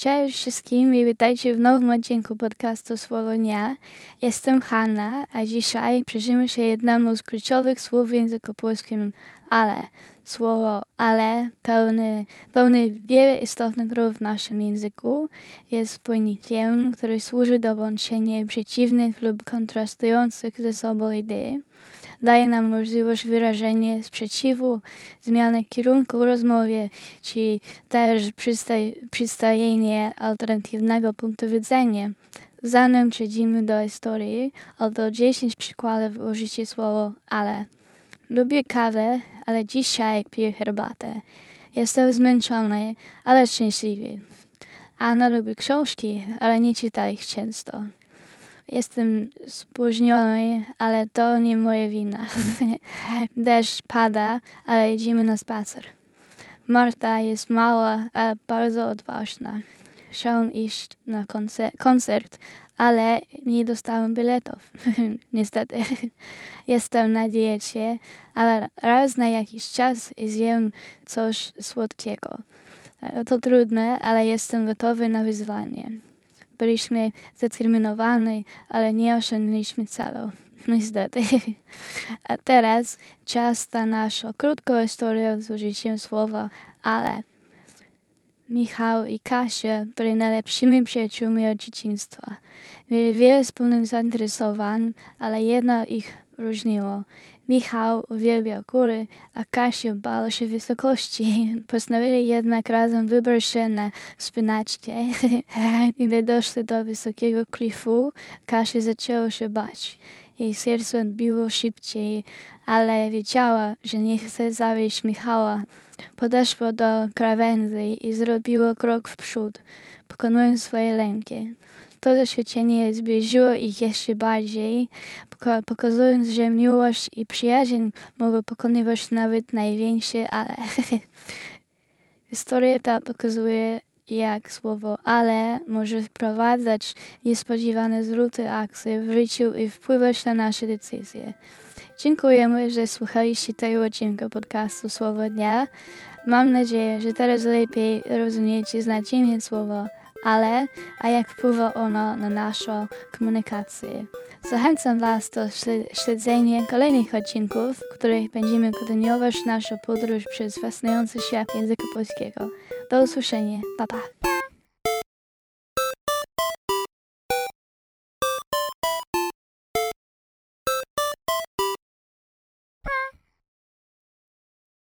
Cześć wszystkim i witajcie w nowym odcinku podcastu Słowo. Jestem Hanna, a dzisiaj przyjrzymy się jednemu z kluczowych słów w języku polskim ale. Słowo ale pełne, pełne wiele istotnych ról w naszym języku. Jest pojęciem, które służy do łączenia przeciwnych lub kontrastujących ze sobą idei daje nam możliwość wyrażenia sprzeciwu, zmiany kierunku rozmowy, czy też przedstawienia alternatywnego punktu widzenia. Zanim przejdziemy do historii, oto 10 przykładów użycia słowa ale. Lubię kawę, ale dzisiaj piję herbatę. Jestem zmęczony, ale szczęśliwy. Anna lubi książki, ale nie czyta ich często. Jestem spóźniony, ale to nie moja wina. Deszcz pada, ale idziemy na spacer. Marta jest mała, ale bardzo odważna. Chciałam iść na koncert, koncert ale nie dostałem biletów. Niestety. Jestem na diecie, ale raz na jakiś czas zjem coś słodkiego. To trudne, ale jestem gotowy na wyzwanie byliśmy zdeterminowani, ale nie osiągnęliśmy celu. Niestety. A teraz czas na naszą krótką historię z użyciem słowa ale. Michał i Kasia byli najlepszymi przyjaciółmi od dzieciństwa. Mieli wiele wspólnych zainteresowań, ale jedno ich różniło. Michał uwielbiał góry, a Kasia bała się wysokości. Postanowili jednak razem wybrać się na wspinaczkę. Gdy doszli do wysokiego klifu, Kasia zaczęła się bać. Jej serce biło szybciej, ale wiedziała, że nie chce zawieść Michała. Podeszła do krawędzi i zrobiła krok w przód, pokonując swoje lęki. To doświadczenie zbliżyło ich jeszcze bardziej, pokazując, że miłość i przyjaźń mogą pokonywać nawet największe ale. Historia ta pokazuje, jak słowo ale może wprowadzać niespodziewane zwroty akcji w życiu i wpływać na nasze decyzje. Dziękujemy, że słuchaliście tego odcinka podcastu Słowo Dnia. Mam nadzieję, że teraz lepiej rozumiecie znaczenie słowa ale, a jak wpływa ono na naszą komunikację. Zachęcam Was do śledzenia kolejnych odcinków, w których będziemy kontynuować naszą podróż przez fascynujący świat języka polskiego. Do usłyszenia. Pa, pa.